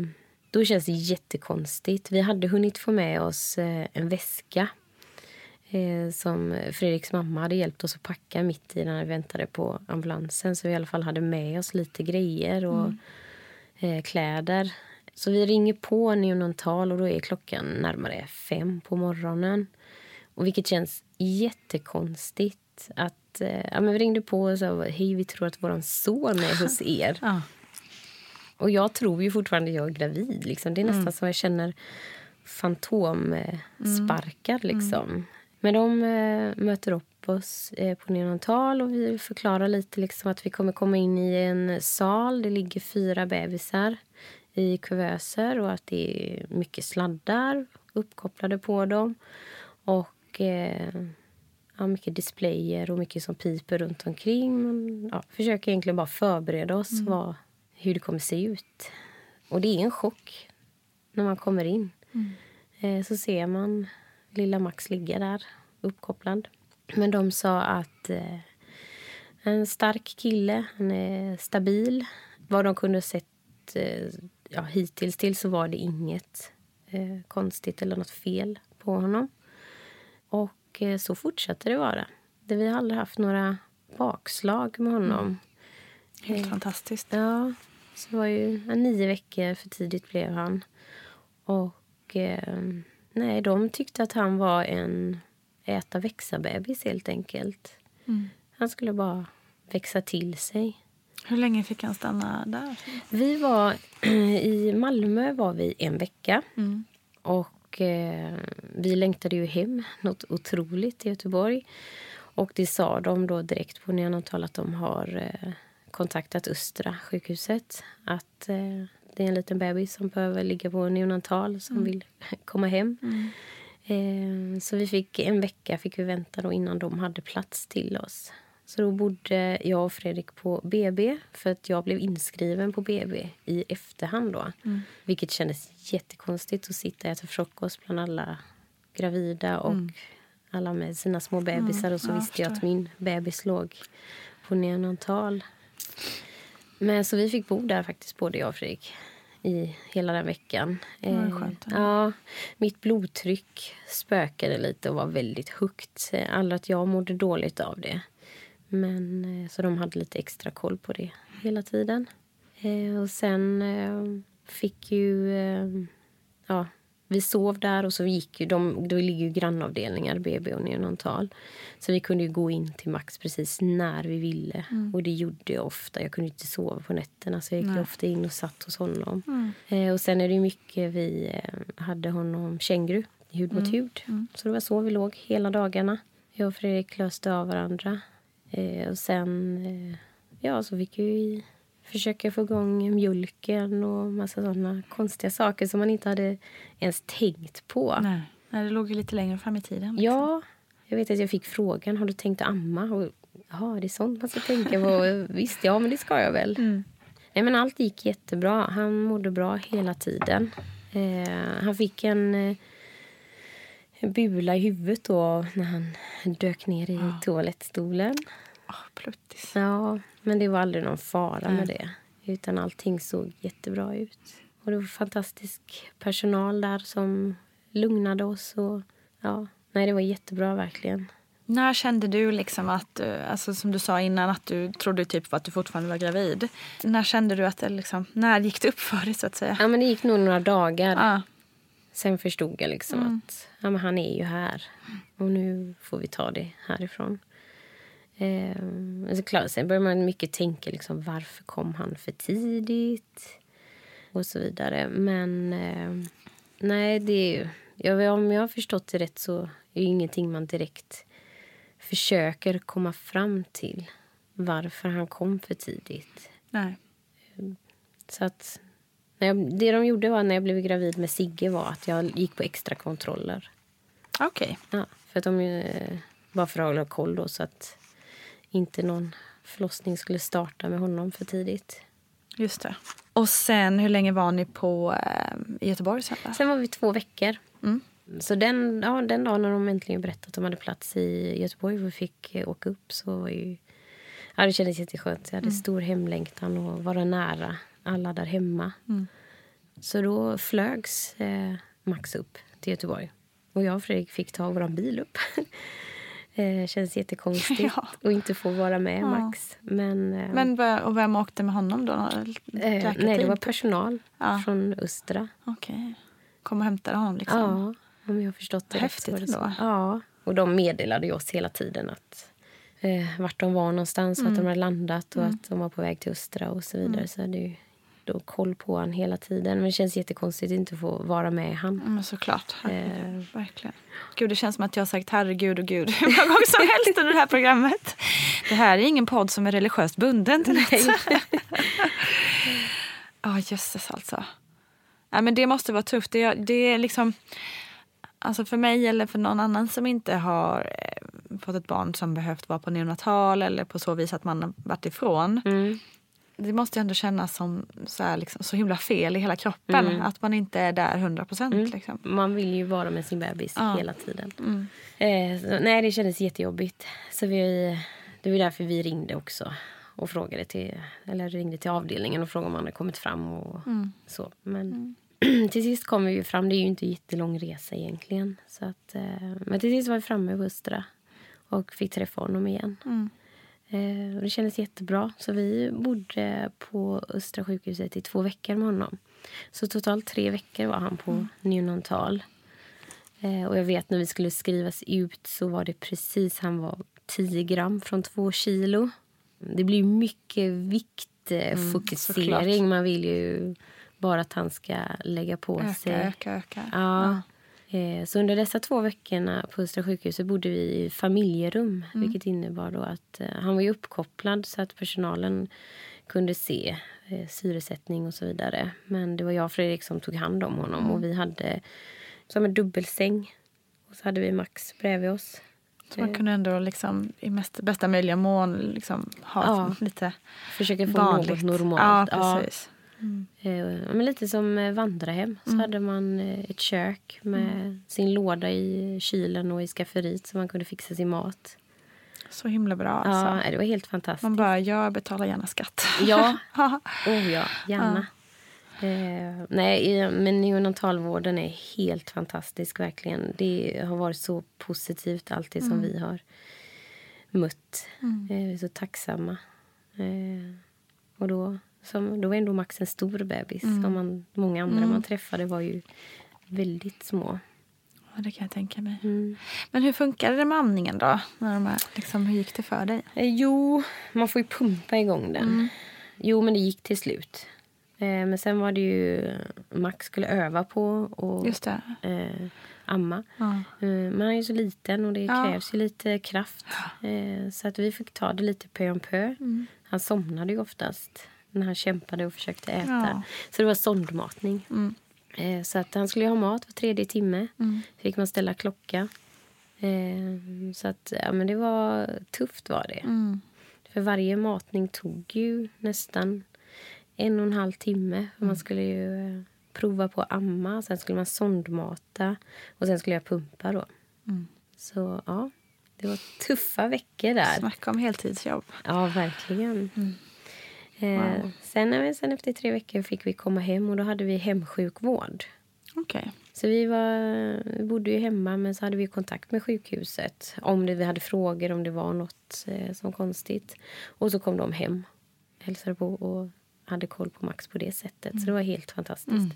Då känns det jättekonstigt. Vi hade hunnit få med oss eh, en väska eh, som Fredriks mamma hade hjälpt oss att packa mitt i när vi väntade på ambulansen. Så vi i alla fall hade med oss lite grejer och mm. Eh, kläder. Så vi ringer på neonatal och då är klockan närmare fem på morgonen. Och vilket känns jättekonstigt. Att, ja, men vi ringde på och sa hej vi tror att vår son är hos er. ja. Och jag tror ju fortfarande jag är gravid. Liksom. Det är nästan mm. som jag känner fantomsparkar. Mm. Liksom. Men de äh, möter upp oss äh, på neonatal och vi förklarar lite liksom, att vi kommer komma in i en sal. Det ligger fyra bebisar i kuvöser och att det är mycket sladdar uppkopplade på dem. Och äh, ja, mycket displayer och mycket som piper runt omkring. Men, ja, försöker egentligen bara förbereda oss mm. vad hur det kommer se ut. Och det är en chock när man kommer in. Mm. Eh, så ser man lilla Max ligga där uppkopplad. Men de sa att eh, en stark kille, han är stabil. Vad de kunde sett eh, ja, hittills till så var det inget eh, konstigt eller något fel på honom. Och eh, så fortsatte det vara. Det, vi har aldrig haft några bakslag med honom. Mm. Helt fantastiskt. Ja, så det var ju ja, nio veckor för tidigt blev han. Och eh, nej, de tyckte att han var en äta växa-bebis helt enkelt. Mm. Han skulle bara växa till sig. Hur länge fick han stanna där? Vi var i Malmö var vi en vecka. Mm. Och eh, vi längtade ju hem något otroligt i Göteborg. Och det sa de då direkt på neonatal att de har eh, kontaktat Östra sjukhuset. Att eh, det är en liten bebis som behöver ligga på neonatal som Mm. vill komma hem. Mm. Eh, så vi fick en vecka fick vi vänta då innan de hade plats till oss. Så då bodde jag och Fredrik på BB för att jag blev inskriven på BB i efterhand då. Mm. Vilket kändes jättekonstigt att sitta och äta frukost bland alla gravida och Mm. alla med sina små bebisar. Mm, Och så ja, visste jag att min bebis låg på neonatal. Men så vi fick bo där faktiskt, både jag och Fredrik, i hela den veckan. Eh, ja, mitt blodtryck spökade lite och var väldigt högt. Aldrig att jag mådde dåligt av det. Men, eh, så de hade lite extra koll på det hela tiden. Eh, och sen eh, fick ju... Ja, vi sov där och så gick ju de, då ligger ju grannavdelningar, BB och neonatal. Så vi kunde ju gå in till Max precis när vi ville. Mm. Och det gjorde jag ofta. Jag kunde inte sova på nätterna så jag gick Nej. ofta in och satt hos honom. Mm. Eh, och sen är det ju mycket vi eh, hade honom känguru, hud mot Mm. hud. Mm. Så det var så vi låg hela dagarna. Jag och Fredrik löste av varandra. Eh, och sen eh, ja, så fick vi försöka få igång mjölken och massa sådana konstiga saker som man inte hade ens tänkt på. Nej. Nej, det låg ju lite längre fram i tiden. liksom. Ja, jag vet att jag fick frågan, har du tänkt amma? Och, ja, det är sånt man ska tänka på. Visst, ja, men det ska jag väl. Mm. Nej, men allt gick jättebra. Han mådde bra hela tiden. Eh, han fick en, eh, en bula i huvudet då när han dök ner i toalettstolen. Åh, pluttis. Ja, men det var aldrig någon fara med det. Utan allting såg jättebra ut. Och det var fantastisk personal där som lugnade oss. Och, ja, nej, det var jättebra verkligen. När kände du liksom att, eh, alltså som du sa innan, att du trodde typ att du fortfarande var gravid? När kände du att det liksom, när gick det upp för dig så att säga? Ja, men det gick nog några dagar. Ja. Sen förstod jag liksom Mm. att ja, men han är ju här. Och nu får vi ta det härifrån. Eh, men så klart, sen börjar man mycket tänka liksom, varför kom han för tidigt? Och så vidare. Men eh, nej, det är ju... Jag, om jag har förstått det rätt så är det ingenting man direkt försöker komma fram till. Varför han kom för tidigt. Nej. Så att, när jag, det de gjorde var när jag blev gravid med Sigge var att jag gick på extra kontroller. Okej. Ja, för att de, eh, bara för att hålla koll då så att inte någon förlossning skulle starta med honom för tidigt. Just det. Och sen, hur länge var ni på eh, i Göteborg sen? Sen var vi två veckor. Mm. Så den, ja, den dagen när de äntligen berättade att de hade plats i Göteborg och fick eh, åka upp så var ju... Ja, det kändes jätteskönt. Jag hade Mm. stor hemlängtan och vara nära alla där hemma. Mm. Så då flögs eh, Max upp till Göteborg. Och jag och Fredrik fick ta vår bil upp. eh, känns jättekonstigt Ja. att inte få vara med Ja. Max. Men, eh, Men och vem åkte med honom då? eh, nej, det var personal Ja. från Östra. Okej. Kom och hämtade honom liksom? Ja, om jag har förstått det rätt. Häftigt det så. ändå. Ja, och de meddelade oss hela tiden att eh, vart de var någonstans, Mm. att de hade landat och Mm. att de var på väg till Östra och så vidare. Mm. Så hade då koll på han hela tiden. Men det känns jättekonstigt att inte få vara med han. Men såklart. Eh, Verkligen. Gud, det känns som att jag har sagt herregud och gud hur många gånger som helst under det här programmet. Det här är ingen podd som är religiöst bunden till något. Ja, jösses alltså. Ja, men det måste vara tufft. Det, det är liksom... Alltså för mig eller för någon annan som inte har eh, fått ett barn som behövt vara på neonatal eller på så vis att man har varit ifrån. Mm. Det måste ju ändå kännas som så, här, liksom, så himla fel i hela kroppen. Mm. Att man inte är där 100 procent. Mm. Liksom. Man vill ju vara med sin bebis Ja. hela tiden. Mm. Eh, så, nej, det kändes jättejobbigt. Så vi, det var därför vi ringde också och frågade till, eller ringde till avdelningen och frågade om han hade kommit fram. och Mm. så. Men till sist kom vi fram. Det är ju inte en jättelång resa egentligen. Så att, eh, men till sist var vi framme på Östra och fick träffa honom igen. Mm. Eh, och det kändes jättebra. Så vi bodde på Östra sjukhuset i två veckor med honom. Så totalt tre veckor var han på neonatal. Eh, och jag vet när vi skulle skrivas ut så var det precis, han var 10 gram från 2 kilo. Det blir mycket viktfokusering. såklart. Man vill ju bara att han ska lägga på Öka, sig. öka, öka. Ja. Eh, Så under dessa två veckorna på Östra sjukhuset bodde vi i familjerum. Vilket innebar då att eh, han var uppkopplad så att personalen kunde se eh, syresättning och så vidare. Men det var jag och Fredrik som tog hand om honom. Och vi hade som en dubbelsäng. Och så hade vi Max bredvid oss. Så man kunde ändå liksom, i mest, bästa möjliga mån liksom, ha Ja. lite Försöka få vanligt. något normalt. Ja, precis. Eh, men lite som eh, vandrarhem. Så Mm. hade man eh, ett kök med sin låda i kylen och i skafferiet så man kunde fixa sin mat. Så himla bra. Alltså. Ja, det var helt fantastiskt. Man bara, jag betalar gärna skatt. Ja, oh ja, gärna. Eh, nej, men neonatalvården är helt fantastisk, verkligen. Det har varit så positivt alltid som Mm. vi har mött. Mm. Eh, vi är så tacksamma. Eh, och då, som, då var ändå Max en stor bebis. Mm. Man, många andra Mm. man träffade var ju väldigt små. Ja, det kan jag tänka mig. Mm. Men hur funkade det med amningen då? När de här, liksom, hur gick det för dig? Eh, jo, man får ju pumpa igång den. Mm. Jo, men det gick till slut. Eh, men sen var det ju Max skulle öva på och eh, amma. Ja. Eh, man är ju så liten och det Ja. krävs ju lite kraft. Eh, så att vi fick ta det lite pö om pö. Mm. Han somnade ju oftast när han kämpade och försökte äta. Ja. Så det var sondmatning. Mm. Eh, så att han skulle ha mat var tredje timme. Mm. Fick man ställa klocka. Eh, så att ja, men det var tufft var det. Mm. För varje matning tog ju nästan en och en halv timme. För Man skulle ju eh, prova på att amma, sen skulle man sondmata och sen skulle jag pumpa. då. Mm. Så ja, det var tuffa veckor där. Snacka om heltidsjobb. Ja, verkligen. Eh, Wow. sen, eh, sen efter tre veckor fick vi komma hem och då hade vi hemsjukvård. Okej. Så vi, var, vi bodde ju hemma men så hade vi kontakt med sjukhuset om det, vi hade frågor, om det var något eh, som konstigt. Och så kom de hem, hälsade på och hade koll på Max på det sättet. Så det var helt fantastiskt. Mm.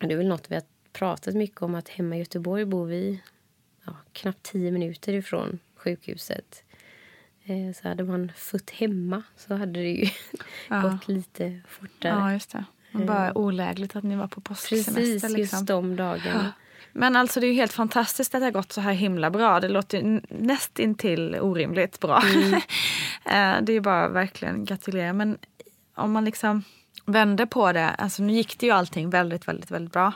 Och det är väl något vi har pratat mycket om att hemma i Göteborg bor vi ja, knappt tio minuter ifrån sjukhuset. Eh, så hade man fött hemma så hade det ju Ja. gått lite fortare. Ja, just det. Men bara olägligt att ni var på påsksemester. Precis, liksom. just de dagarna. Men alltså det är ju helt fantastiskt att det har gått så här himla bra. Det låter ju nästintill orimligt bra. Eh, det är ju bara verkligen gratulera. Men om man liksom vänder på det. Alltså nu gick det ju allting väldigt, väldigt, väldigt bra.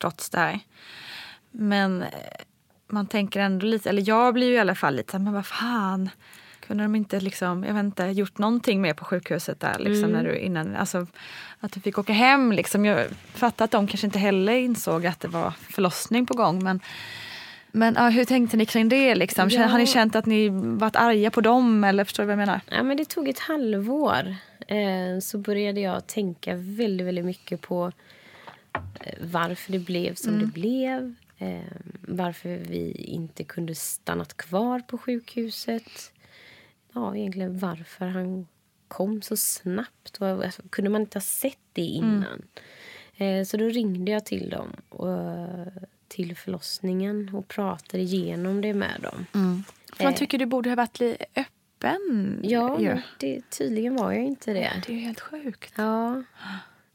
Trots det här. Men eh, man tänker ändå lite, eller jag blir ju i alla fall lite men vad fan. Kunde de inte liksom, jag vet inte, gjort någonting mer på sjukhuset där liksom Mm. när du innan, alltså att du fick åka hem liksom. Jag fattar att de kanske inte heller insåg att det var förlossning på gång men men ja, hur tänkte ni kring det? Liksom? Ja. Har ni känt att ni varit arga på dem? Eller förstår du vad jag menar? Ja, men det tog ett halvår. Eh, så började jag tänka väldigt, väldigt mycket på eh, varför det blev som Mm. det blev. Eh, varför vi inte kunde stannat kvar på sjukhuset. Ja, egentligen varför han kom så snabbt. Och, alltså, kunde man inte ha sett det innan? Eh, så då ringde jag till dem. Och, till förlossningen och pratade igenom det med dem. För man Eh. tycker du borde ha varit lite öppen. Ja, men det, tydligen var jag inte det. Det är ju helt sjukt. Ja.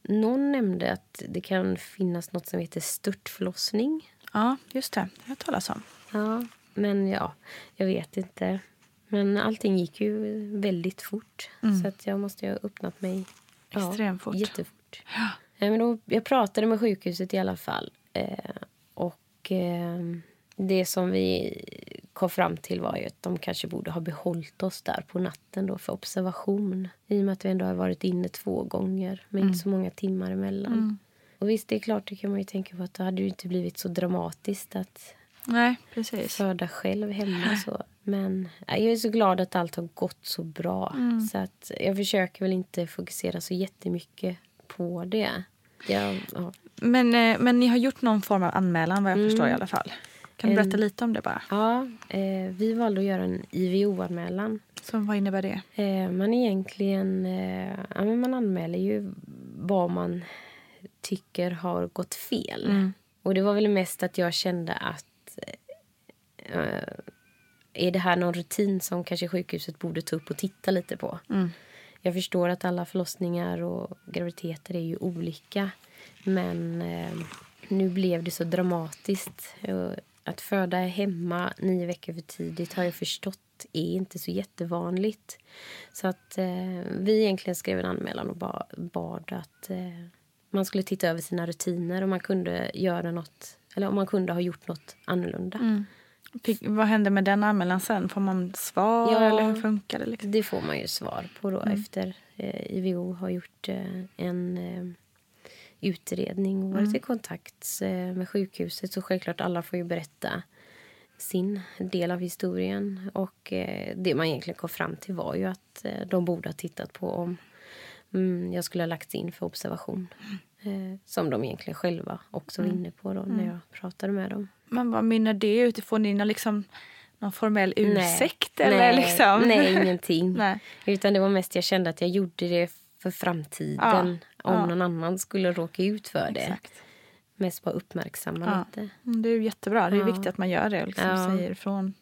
Någon nämnde att det kan finnas något som heter störtförlossning. Ja, just det. Det har jag talas om. Ja, men ja, jag vet inte. Men allting gick ju väldigt fort. Mm. Så att jag måste ju ha öppnat mig ja, Extremt fort. jättefort. Nej, men då, jag pratade med sjukhuset i alla fall. Eh, och eh, det som vi kom fram till var ju att de kanske borde ha behållit oss där på natten då för observation. I och med att vi ändå har varit inne två gånger med Mm. inte så många timmar emellan. Mm. Och visst, det är klart, det kan man ju tänka på att det hade ju inte blivit så dramatiskt att Nej, precis. föda själv hemma. Så. Men jag är så glad att allt har gått så bra. Mm. Så att jag försöker väl inte fokusera så jättemycket på det. Jag, ja. Men, eh, men ni har gjort någon form av anmälan vad jag Mm. förstår i alla fall. Kan du En- berätta lite om det bara? Ja, eh, vi valde att göra en IVO-anmälan. Så vad innebär det? Eh, man egentligen... Eh, ja, men man anmäler ju vad man tycker har gått fel. Mm. Och det var väl mest att jag kände att... Eh, är det här någon rutin som kanske sjukhuset borde ta upp och titta lite på? Mm. Jag förstår att alla förlossningar och graviditeter är ju olika. Men eh, nu blev det så dramatiskt. Att föda hemma nio veckor för tidigt har jag förstått är inte så jättevanligt. Så att eh, vi egentligen skrev en anmälan och ba, bad att eh, man skulle titta över sina rutiner om man kunde göra något eller om man kunde ha gjort något annorlunda. Mm. Fick, vad hände med den anmälan sen? Får man svar Ja. eller hur funkar det? Liksom? Det får man ju svar på då Mm. efter eh, IVO har gjort eh, en eh, utredning och varit Mm. i kontakt eh, med sjukhuset. Så självklart alla får ju berätta sin del av historien. Och eh, det man egentligen kom fram till var ju att eh, de borde ha tittat på om mm, jag skulle ha lagts in för observation. Eh, som de egentligen själva också var Mm. inne på då när Mm. jag pratade med dem. Men vad mynnar det ut? Får ni någon, liksom, någon formell ursäkt? Nej, eller nej, liksom? nej ingenting. Nej. Utan det var mest jag kände att jag gjorde det för framtiden. Ja, Om ja. någon annan skulle råka ut för det. Exakt. Mest bara uppmärksamma Ja. lite. Mm, Det är jättebra. Det är Ja. viktigt att man gör det och liksom Ja. säger ifrån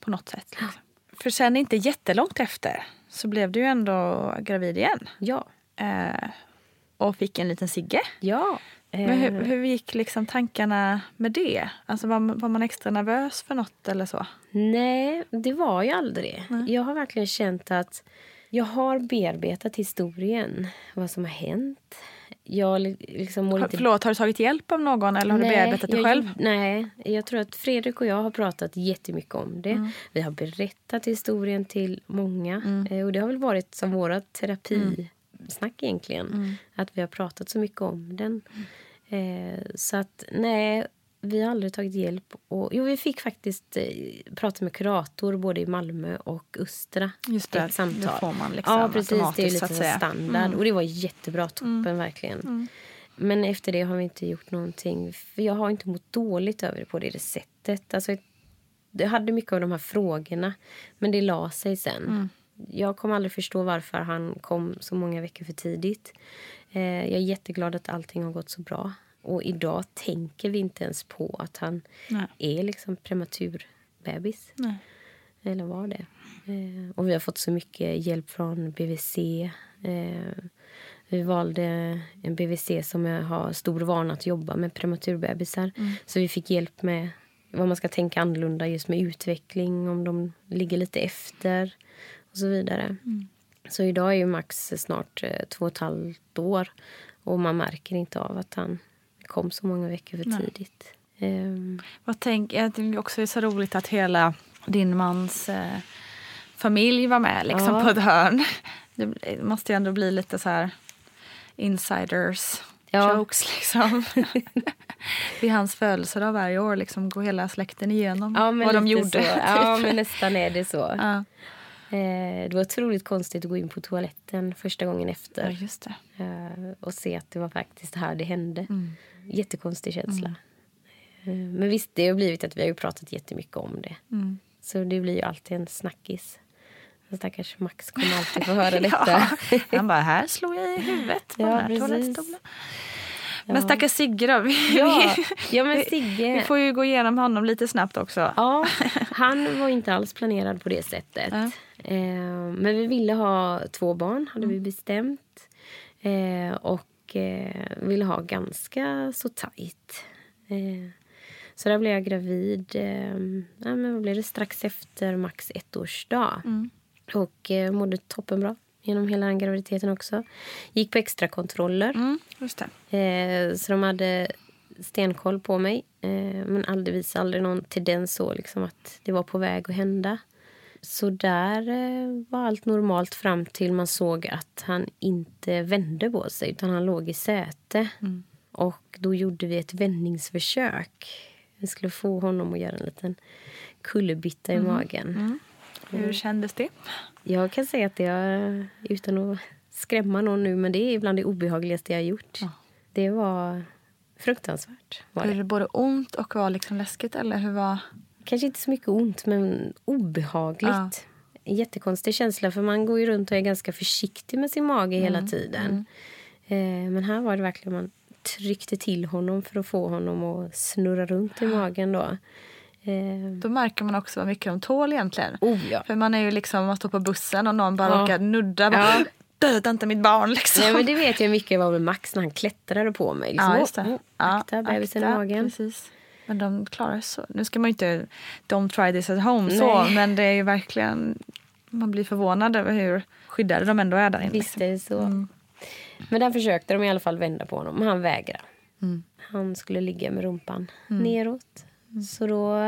på något sätt. Liksom. För sen inte jättelångt efter så blev du ju ändå gravid igen. Ja. Eh, och fick en liten Sigge. Ja. Men hur, Eh, hur gick liksom tankarna med det? Alltså var, var man extra nervös för något eller så? Nej, det var jag aldrig. Jag har verkligen känt att jag har bearbetat historien. Vad som har hänt. Jag li- liksom Har, inte... förlåt, har du tagit hjälp av någon eller har du bearbetat det själv? Nej, jag tror att Fredrik och jag har pratat jättemycket om det. Mm. Vi har berättat historien till många. Mm. Eh, Och det har väl varit som våra terapisnack egentligen. Mm. Att vi har pratat så mycket om den. Eh, så att nej, vi har aldrig tagit hjälp. Och, jo, vi fick faktiskt eh, prata med kurator både i Malmö och Östra. Just det, ett samtal. det får man liksom ja, precis. Det är lite så standard. Mm. Och det var jättebra. Toppen, Mm. verkligen. Mm. Men efter det har vi inte gjort någonting. För jag har inte mått dåligt över det på det sättet. Alltså, jag hade mycket av de här frågorna, men det la sig sen. Mm. Jag kommer aldrig förstå varför han kom så många veckor för tidigt. Eh, jag är jätteglad att allting har gått så bra. Och idag tänker vi inte ens på att han Nej. är liksom prematur bebis. Nej. Eller var det. Eh, och vi har fått så mycket hjälp från BVC. Eh, vi valde en BVC som har stor vana att jobba med prematurbebisar. Mm. Så vi fick hjälp med vad man ska tänka annorlunda just med utveckling, om de ligger lite efter och så vidare. Mm. Så idag är ju Max snart eh, två och ett halvt år och man märker inte av att han kom så många veckor för tidigt. Ehm, Vad tänk, jag tycker också det är så roligt att hela din mans eh, familj var med liksom, Ja. på ett hörn. Det måste ju ändå bli lite så här insiders Ja. jokes liksom. Vid hans födelsedag varje år liksom, går hela släkten igenom Ja, vad de gjorde. Så. Ja, men nästan är det så. Ja. Eh, det var otroligt konstigt att gå in på toaletten första gången efter. Ja. Eh, och se att det var faktiskt här det hände. Mm. Jättekonstig känsla. Eh, men visst, det har blivit att vi har ju pratat jättemycket om det. Mm. Så det blir ju alltid en snackis. Så Stackars Max kommer alltid få höra detta. Ja. Han bara, här slog jag i huvudet på Ja, den här precis. toalettstolen. Men stackars Sigge då? Vi, Ja, ja men Sigge. Vi får ju gå igenom honom lite snabbt också. Ja, han var inte alls planerad på det sättet. Ja. Eh, men vi ville ha två barn, hade vi bestämt. Eh, och eh, ville ha ganska så tajt. Så där blev jag gravid ja, men vad blev det? strax efter Max ettårsdag. Mm. Och mådde toppenbra genom hela graviditeten också. Gick på extra kontroller. Mm. Eh, så de hade stenkoll på mig. Eh, men aldrig visade aldrig någon tendens så liksom att det var på väg att hända. Så där eh, var allt normalt fram till man såg att han inte vände på sig utan han låg i säte. Mm. Och då gjorde vi ett vändningsförsök. Vi skulle få honom att göra en liten kullerbytta i Mm. magen. Hur kändes det? Jag kan säga att det är, utan att skrämma någon nu, men det är bland det obehagligaste jag har gjort. Ja. Det var fruktansvärt. Var det. det både ont och var liksom läskigt? Eller hur var... Kanske inte så mycket ont, men obehagligt. Ja. Jättekonstig känsla, för man går ju runt och är ganska försiktig med sin mage mm. hela tiden. Mm. Eh, men här var det verkligen man tryckte till honom för att få honom att snurra runt i magen. Då. Eh. Då märker man också vad mycket de tål egentligen. Oh, ja. För man är ju liksom, man står på bussen och någon bara ja. råkar nudda. Bara, ja. Döda inte mitt barn liksom. Nej, men det vet jag mycket var med Max när han klättrade på mig. Liksom, ja, just det. Oh, akta ja, bebisen i magen. Precis. Men de klarar sig så. Nu ska man ju inte don't try this at home så, men det är ju verkligen man blir förvånad över hur skyddade de ändå är där inne. Visst är det så. Mm. Men där försökte de i alla fall vända på honom. Han vägrade. Mm. Han skulle ligga med rumpan mm. neråt. Mm. Så då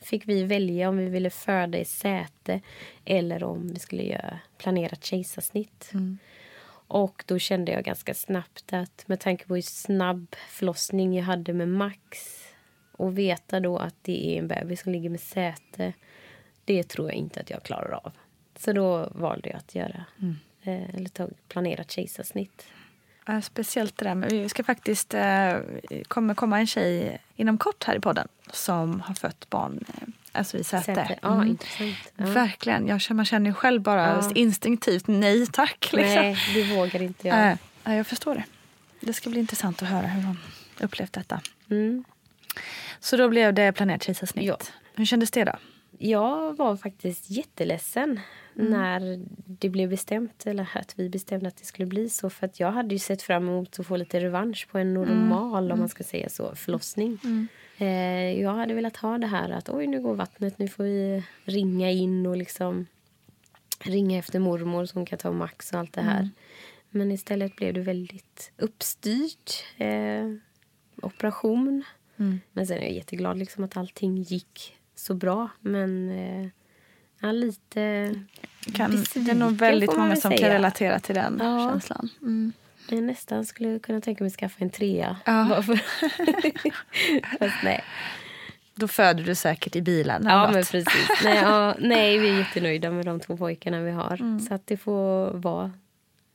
fick vi välja om vi ville föda i säte eller om vi skulle göra planerat kejsarsnitt. Mm. Och då kände jag ganska snabbt att med tanke på hur snabb förlossning jag hade med Max och veta då att det är en bebis som ligger med säte, det tror jag inte att jag klarar av. Så då valde jag att göra, mm. eh, eller ta planerat kejsarsnitt. Ja, speciellt det där med, vi ska faktiskt, eh, kommer komma en tjej inom kort här i podden som har fött barn eh, alltså i säte. säte. Ja, mm. Ja. Verkligen. Jag, man känner ju själv bara ja. instinktivt nej tack. Liksom. Nej, det vågar inte jag. Äh, jag förstår det. Det ska bli intressant att höra hur hon upplevt detta. Mm. Så då blev det planerat kejsarsnitt. Hur kändes det då? Jag var faktiskt jätteledsen mm. när det blev bestämt, eller att vi bestämde att det skulle bli så. För att jag hade ju sett fram emot att få lite revansch på en normal, mm. om man ska säga så, förlossning. Mm. Eh, jag hade velat ha det här att oj, nu går vattnet, nu får vi ringa in och liksom ringa efter mormor som kan ta Max och allt det här. Mm. Men istället blev det väldigt uppstyrt. Eh, operation. Mm. Men sen är jag jätteglad liksom att allting gick så bra. Men eh, ja, lite kan, Det är nog väldigt många som säga. kan relatera till den ja. känslan. Mm. Jag nästan skulle kunna tänka mig att skaffa en trea. Ja. Fast nej. Då föder du säkert i bilen. Ja, men precis. Nej, ja, nej, vi är jättenöjda med de två pojkarna vi har. Mm. Så att det får vara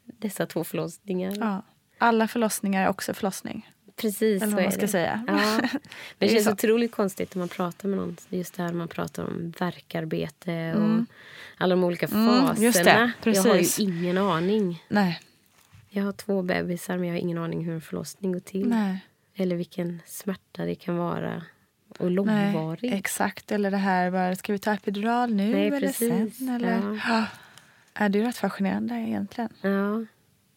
dessa två förlossningar. Ja. Alla förlossningar är också förlossning. Precis Eller vad man ska det. säga. Ja. Men det, känns så. otroligt konstigt när man pratar med någon. Just det här man pratar om verkarbete och mm. alla de olika faserna. Mm, det. Precis. Jag har ju ingen aning. Nej. Jag har två bebisar men jag har ingen aning hur en förlossning går till. Nej. Eller vilken smärta det kan vara. Och långvarig. Nej, exakt. Eller det här, bara, ska vi ta epidural nu Nej, eller precis. sen? Eller? Ja. Ja. Det är rätt fascinerande egentligen. Ja.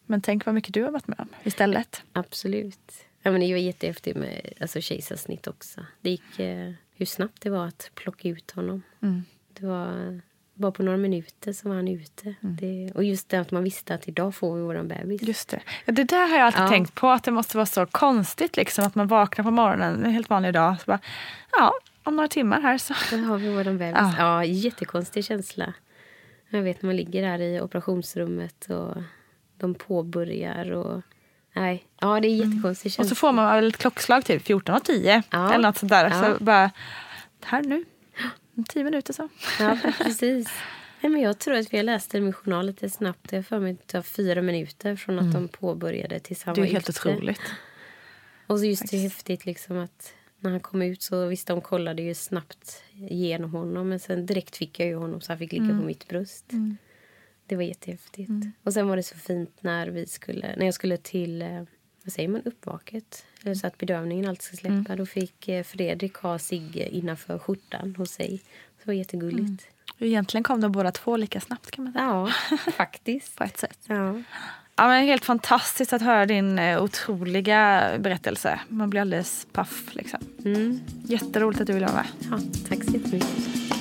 Men tänk vad mycket du har varit med om istället. Absolut. Ja, men det var jättehäftigt med alltså, kejsarsnitt också. Det gick, eh, hur snabbt det var att plocka ut honom. Mm. Det var bara på några minuter så var han ute. Mm. Det, och just det att man visste att idag får vi vår bebis. Just det. Ja, det där har jag alltid ja. tänkt på. Att det måste vara så konstigt liksom, att man vaknar på morgonen en helt vanlig dag. Så bara, ja, om några timmar här så. Då har vi vår bebis. Ja. ja, jättekonstig känsla. Jag vet när man ligger där i operationsrummet och de påbörjar. och Nej, ja det är mm. jättekonstigt. Mm. Och så får man ett klockslag till 14.10 ja. eller något sånt där. Ja. Så bara, här nu, tio minuter så. Ja, precis. Nej, men jag tror att vi läste min journal lite snabbt. Jag för mig att det tar fyra minuter från att mm. de påbörjade tills han Det är helt ute. otroligt. Och så just Faktiskt. det häftigt liksom att när han kom ut så visst de kollade ju snabbt igenom honom. Men sen direkt fick jag ju honom så han fick ligga mm. på mitt bröst. Mm. Det var jättehäftigt. Mm. Och sen var det så fint när vi skulle, när jag skulle till, eh, vad säger man, uppvaket. Eller så att bedövningen alltid ska släppa. Mm. Då fick eh, Fredrik ha Sigge innanför skjortan hos sig. Det var jättegulligt. Mm. Egentligen kom de båda två lika snabbt kan man säga. Ja, faktiskt. På ett sätt. Ja. Ja, men helt fantastiskt att höra din eh, otroliga berättelse. Man blir alldeles paff. Liksom. Mm. Jätteroligt att du ville vara med. Ja, tack så jättemycket.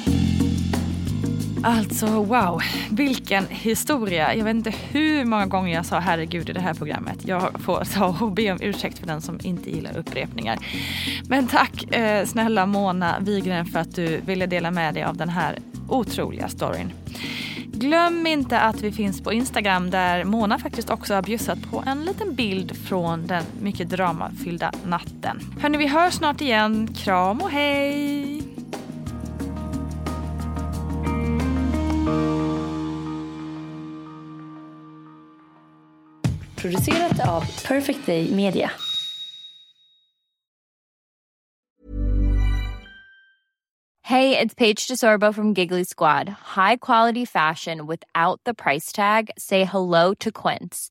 Alltså wow, vilken historia. Jag vet inte hur många gånger jag sa herregud i det här programmet. Jag får ta och be om ursäkt för den som inte gillar upprepningar. Men tack eh, snälla Mona Wigren för att du ville dela med dig av den här otroliga storyn. Glöm inte att vi finns på Instagram där Mona faktiskt också har bjussat på en liten bild från den mycket dramafyllda natten. Hörni, vi hörs snart igen. Kram och hej! Producerat av Perfect Day Media. Hey, it's Paige DeSorbo from Giggly Squad. High quality fashion without the price tag. Say hello to Quince.